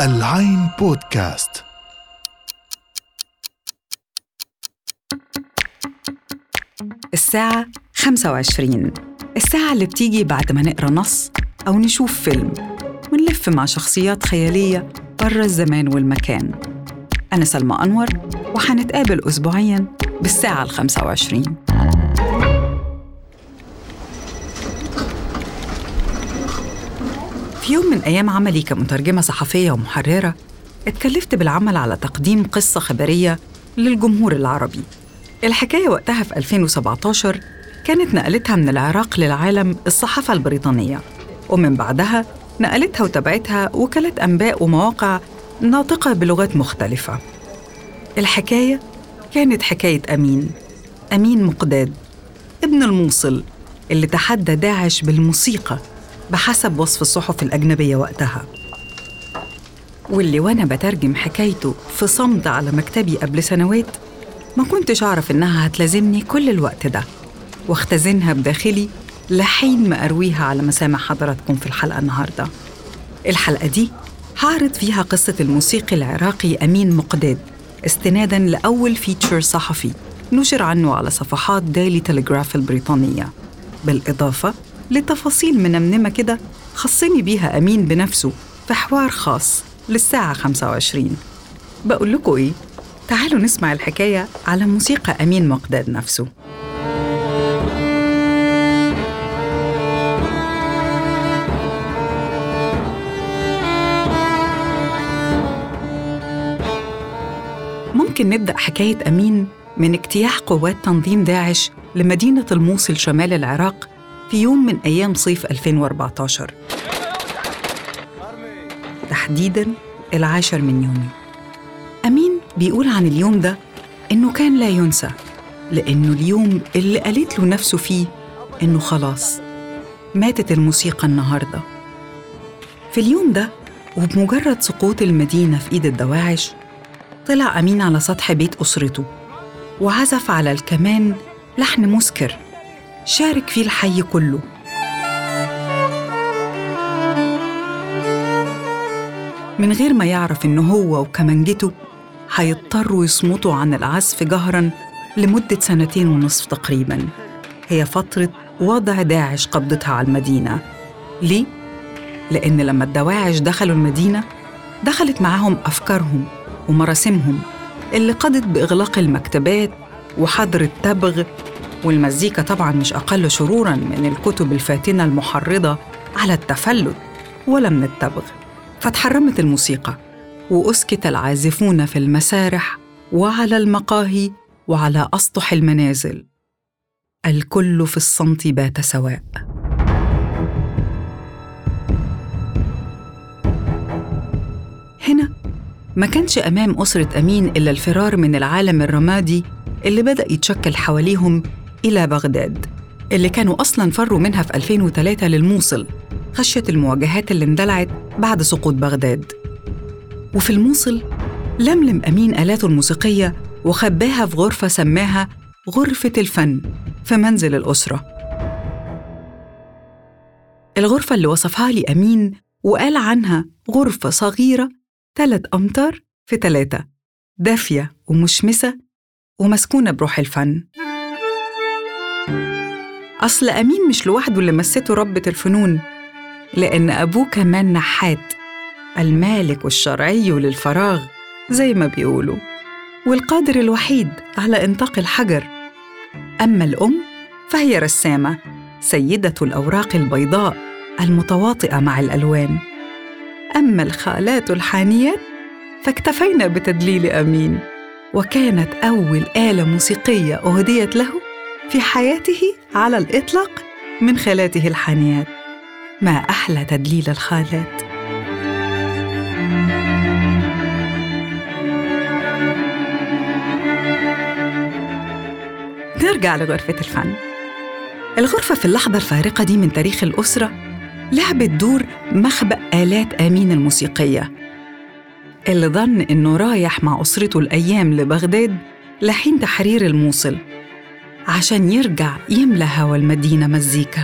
العين بودكاست. الساعة 25 الساعة اللي بتيجي بعد ما نقرأ نص أو نشوف فيلم. ونلف مع شخصيات خيالية برا الزمان والمكان. أنا سلمى أنور وحنتقابل أسبوعياً بالساعة ال 25 في يوم من أيام عملي كمترجمة صحفية ومحررة اتكلفت بالعمل على تقديم قصة خبرية للجمهور العربي. الحكاية وقتها في 2017 كانت نقلتها من العراق للعالم الصحافة البريطانية ومن بعدها نقلتها وتبعتها وكالات أنباء ومواقع ناطقة بلغات مختلفة. الحكاية كانت حكاية أمين أمين مقداد ابن الموصل اللي تحدى داعش بالموسيقى. بحسب وصف الصحف الأجنبية وقتها. واللي وأنا بترجم حكايته في صمت على مكتبي قبل سنوات ما كنتش أعرف إنها هتلازمني كل الوقت ده واختزنها بداخلي لحين ما أرويها على مسامع حضراتكم في الحلقة النهاردة. الحلقة دي هعرض فيها قصة الموسيقي العراقي أمين مقداد استناداً لأول فيتشر صحفي نشر عنه على صفحات ديلي تلغراف البريطانية. بالإضافة لتفاصيل منمنمة كده خصني بيها أمين بنفسه في حوار خاص للساعة 25 بقول لكم إيه؟ تعالوا نسمع الحكاية على موسيقى أمين مقداد نفسه ممكن نبدأ حكاية أمين من اجتياح قوات تنظيم داعش لمدينة الموصل شمال العراق في يوم من أيام صيف 2014 تحديداً العاشر من يونيو. أمين بيقول عن اليوم ده إنه كان لا ينسى لأنه اليوم اللي قالت له نفسه فيه إنه خلاص ماتت الموسيقى النهاردة. في اليوم ده وبمجرد سقوط المدينة في إيد الدواعش طلع أمين على سطح بيت أسرته وعزف على الكمان لحن مسكر. شارك فيه الحي كله. من غير ما يعرف إنه هو وكمانجته هيضطروا يصمتوا عن العزف جهراً لمدة سنتين ونصف تقريباً. هي فترة وضع داعش قبضتها على المدينة. ليه؟ لأن لما الدواعش دخلوا المدينة دخلت معاهم أفكارهم ومراسمهم اللي قضت بإغلاق المكتبات وحظر التبغ والمزيكا طبعا مش أقل شرورا من الكتب الفاتنة المحرضة على التفلت ولا من التبغ. فاتحرمت الموسيقى وأسكت العازفون في المسارح وعلى المقاهي وعلى أسطح المنازل. الكل في الصمت بات سواء. هنا ما كانش أمام أسرة أمين إلا الفرار من العالم الرمادي اللي بدأ يتشكل حواليهم إلى بغداد اللي كانوا أصلاً فروا منها في 2003 للموصل خشية المواجهات اللي اندلعت بعد سقوط بغداد. وفي الموصل لملم أمين آلاته الموسيقية وخباها في غرفة سماها غرفة الفن في منزل الأسرة. الغرفة اللي وصفها لي أمين وقال عنها غرفة صغيرة ثلاث أمتار في ثلاثة دافية ومشمسة ومسكونة بروح الفن. أصل أمين مش لوحده اللي مسته ربة الفنون لأن أبوه كمان نحات المالك الشرعي للفراغ زي ما بيقولوا والقادر الوحيد على إنطاق الحجر. أما الأم فهي رسامة سيدة الأوراق البيضاء المتواطئة مع الألوان. أما الخالات الحانيات فاكتفينا بتدليل أمين وكانت أول آلة موسيقية أهديت له في حياته على الإطلاق من خالاته الحانيات ما أحلى تدليل الخالات. نرجع لغرفة الفن. الغرفة في اللحظة الفارقة دي من تاريخ الأسرة لعبت دور مخبأ آلات آمين الموسيقية. اللي ظن إنه رايح مع أسرته الأيام لبغداد لحين تحرير الموصل. عشان يرجع يملى هوا المدينة مزيكا.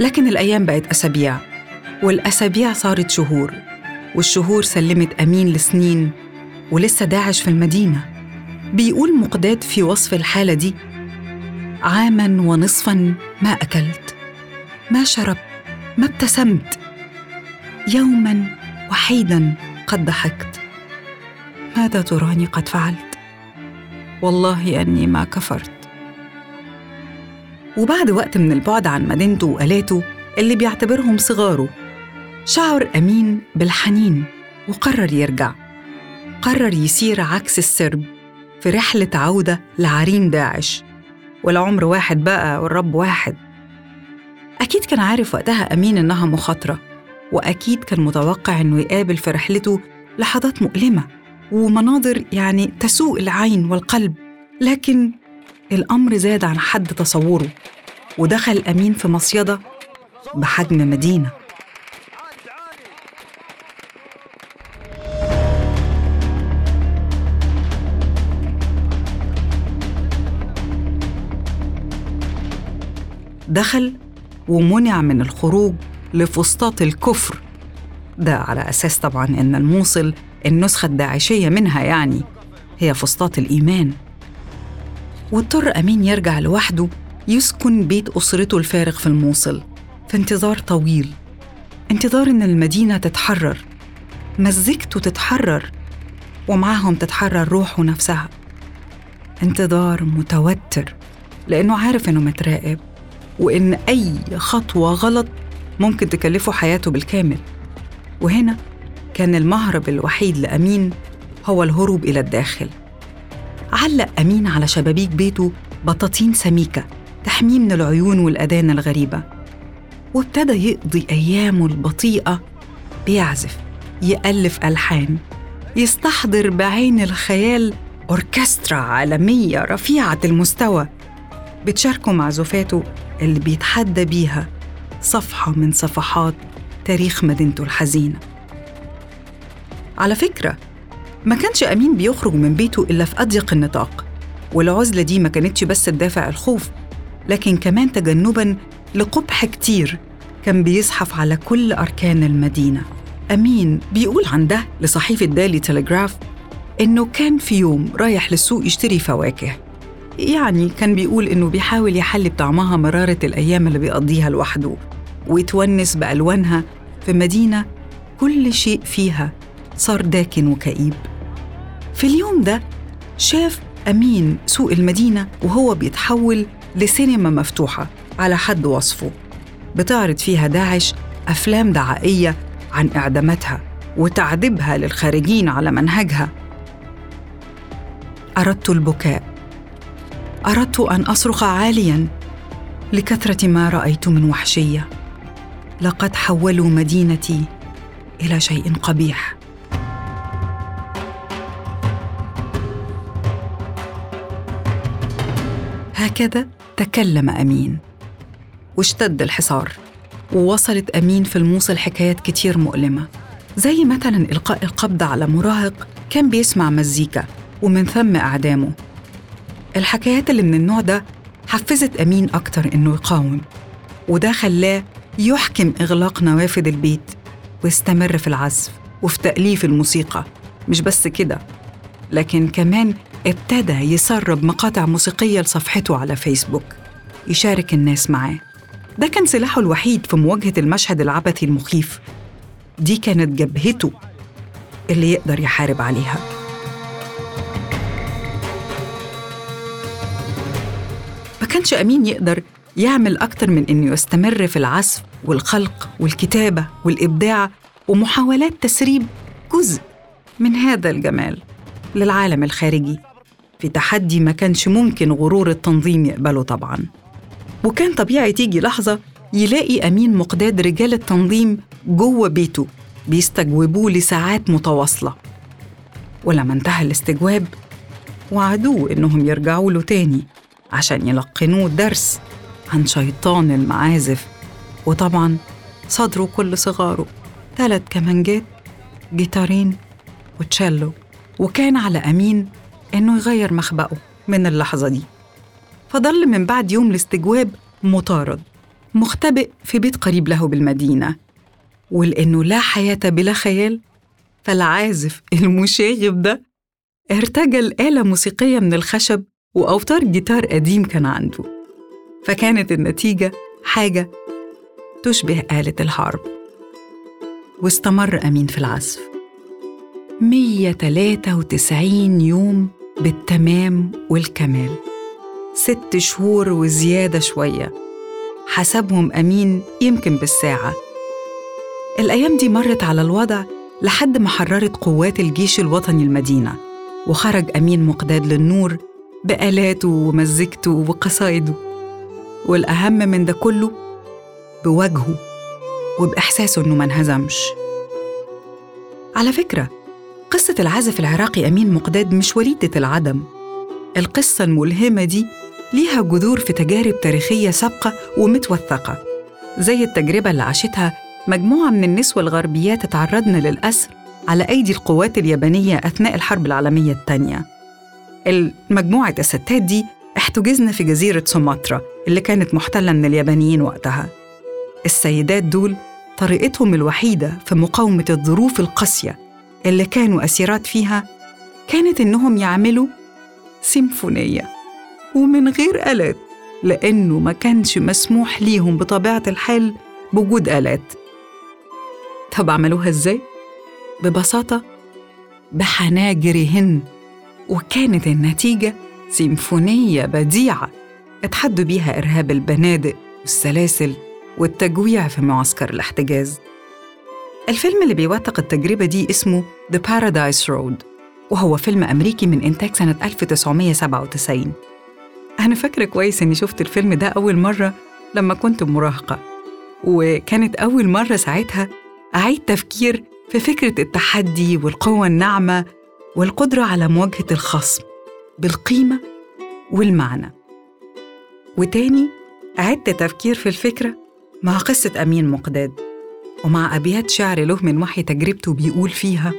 لكن الأيام بقت أسابيع والأسابيع صارت شهور والشهور سلمت أمين لسنين ولسه داعش في المدينة. بيقول مقداد في وصف الحالة دي عاما ونصفا ما أكلت ما شربت ما ابتسمت. يوما وحيدا قد ضحكت. ماذا تراني قد فعلت؟ والله أني ما كفرت. وبعد وقت من البعد عن مدينته وآلاته اللي بيعتبرهم صغاره شعر أمين بالحنين وقرر يرجع. قرر يسير عكس السرب في رحلة عودة لعرين داعش. والعمر واحد بقى والرب واحد. أكيد كان عارف وقتها أمين إنها مخاطرة وأكيد كان متوقع إنه يقابل في رحلته لحظات مؤلمة ومناظر يعني تسوء العين والقلب. لكن الأمر زاد عن حد تصوره ودخل أمين في مصيدة بحجم مدينة. دخل ومنع من الخروج لفسطاط الكفر. ده على أساس طبعا إن الموصل النسخة الداعشية منها يعني هي فسطاط الإيمان. واضطر أمين يرجع لوحده يسكن بيت أسرته الفارغ في الموصل. في انتظار طويل. انتظار إن المدينة تتحرر. مزجته تتحرر. ومعاهم تتحرر روحه نفسها. انتظار متوتر. لأنه عارف إنه متراقب. وإن أي خطوة غلط ممكن تكلفه حياته بالكامل. وهنا كان المهرب الوحيد لأمين هو الهروب إلى الداخل. علق أمين على شبابيك بيته بطاطين سميكة تحميه من العيون والأذان الغريبة. وابتدى يقضي أيامه البطيئة بيعزف يألف ألحان يستحضر بعين الخيال أوركسترا عالمية رفيعة المستوى. بتشاركه معزوفاته اللي بيتحدى بيها صفحة من صفحات تاريخ مدينته الحزينة. على فكرة ما كانش أمين بيخرج من بيته إلا في أضيق النطاق والعزلة دي ما كانتش بس بدافع الخوف لكن كمان تجنباً لقبح كتير كان بيزحف على كل أركان المدينة. أمين بيقول عن ده لصحيفة دالي تلغراف إنه كان في يوم رايح للسوق يشتري فواكه. يعني كان بيقول إنه بيحاول يحل بطعمها مرارة الأيام اللي بيقضيها لوحده ويتونس بألوانها في مدينة كل شيء فيها صار داكن وكئيب. في اليوم ده شاف أمين سوق المدينة وهو بيتحول لسينما مفتوحة على حد وصفه بتعرض فيها داعش أفلام دعائية عن إعداماتها وتعذيبها للخارجين على منهجها. أردت البكاء. أردت أن أصرخ عاليا لكثرة ما رأيت من وحشية. لقد حولوا مدينتي إلى شيء قبيح. هكذا تكلم أمين. واشتد الحصار ووصلت أمين في الموصل حكايات كتير مؤلمة زي مثلا إلقاء القبض على مراهق كان بيسمع مزيكا ومن ثم إعدامه. الحكايات اللي من النوع ده حفزت أمين أكتر إنه يقاوم وده خلاه يحكم إغلاق نوافذ البيت ويستمر في العزف وفي تأليف الموسيقى مش بس كده لكن كمان ابتدى يسرب مقاطع موسيقية لصفحته على فيسبوك. يشارك الناس معاه. ده كان سلاحه الوحيد في مواجهة المشهد العبثي المخيف. دي كانت جبهته اللي يقدر يحارب عليها. كانش أمين يقدر يعمل أكتر من إنه يستمر في العزف والخلق والكتابة والإبداع ومحاولات تسريب جزء من هذا الجمال للعالم الخارجي. في تحدي ما كانش ممكن غرور التنظيم يقبله طبعا. وكان طبيعي تيجي لحظة يلاقي أمين مقداد رجال التنظيم جوه بيته بيستجوبوه لساعات متواصلة. ولما انتهى الاستجواب وعدوه إنهم يرجعوا له تاني عشان يلقنوه درس عن شيطان المعازف. وطبعا صدروا كل صغاره ثلاث كمانجات جيتارين وتشيلو. وكان على أمين إنه يغير مخبأه من اللحظة دي. فضل من بعد يوم الاستجواب مطارد مختبئ في بيت قريب له بالمدينة. ولأنه لا حياة بلا خيال فالعازف المشاغب ده ارتجل آلة موسيقية من الخشب وأوتار جيتار قديم كان عنده. فكانت النتيجة حاجة تشبه آلة الحرب. واستمر أمين في العزف. 193 يوم بالتمام والكمال. ست شهور وزيادة شوية. حسبهم أمين يمكن بالساعة. الأيام دي مرت على الوضع لحد ما حررت قوات الجيش الوطني المدينة وخرج أمين مقداد للنور بآلاته ومزجته وقصايده والأهم من ده كله بوجهه وبإحساسه إنه ما انهزمش. على فكرة قصة العازف العراقي أمين مقداد مش وليدة العدم. القصة الملهمة دي ليها جذور في تجارب تاريخية سابقة ومتوثقة زي التجربة اللي عاشتها مجموعة من النسوة الغربيات اتعرضن للأسر على أيدي القوات اليابانية أثناء الحرب العالمية الثانية. المجموعة الستات دي احتجزن في جزيرة سومطرة اللي كانت محتلة من اليابانيين وقتها. السيدات دول طريقتهم الوحيدة في مقاومة الظروف القاسية اللي كانوا أسيرات فيها كانت إنهم يعملوا سيمفونية. ومن غير آلات لأنه ما كانش مسموح ليهم بطبيعة الحال بوجود آلات. طب عملوها إزاي؟ ببساطة بحناجرهن. وكانت النتيجة سيمفونية بديعة اتحدوا بيها إرهاب البنادق والسلاسل والتجويع في معسكر الاحتجاز. الفيلم اللي بيوثق التجربة دي اسمه The Paradise Road وهو فيلم أمريكي من إنتاج سنة 1997 أنا فاكرة كويس إني شفت الفيلم ده أول مرة لما كنت مراهقة وكانت أول مرة ساعتها أعيد تفكير في فكرة التحدي والقوة الناعمة والقدرة على مواجهة الخصم بالقيمة والمعنى. وتاني أعدت تفكير في الفكرة مع قصة أمين مقداد. ومع أبيات شعر له من وحي تجربته بيقول فيها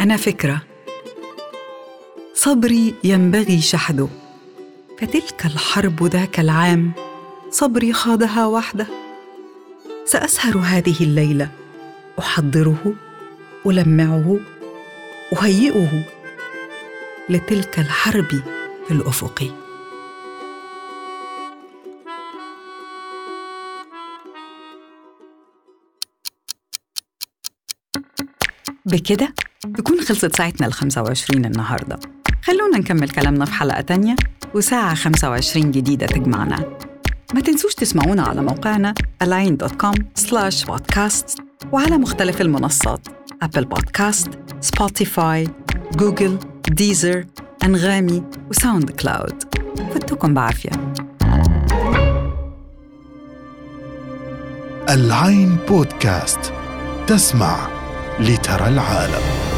أنا فكرة. صبري ينبغي شحذه فتلك الحرب ذاك العام صبري خاضها وحده. سأسهر هذه الليلة أحضره ألمعه أهيئه لتلك الحرب في الأفق. بكده تكون خلصت ساعتنا ال 25 النهارده. خلونا نكمل كلامنا في حلقة تانية وساعة 25 جديدة تجمعنا. ما تنسوش تسمعونا على موقعنا align.com slash podcast وعلى مختلف المنصات Apple Podcast Spotify Google Deezer أنغامي و SoundCloud فتكم بعافية. العين بودكاست تسمع لترى العالم.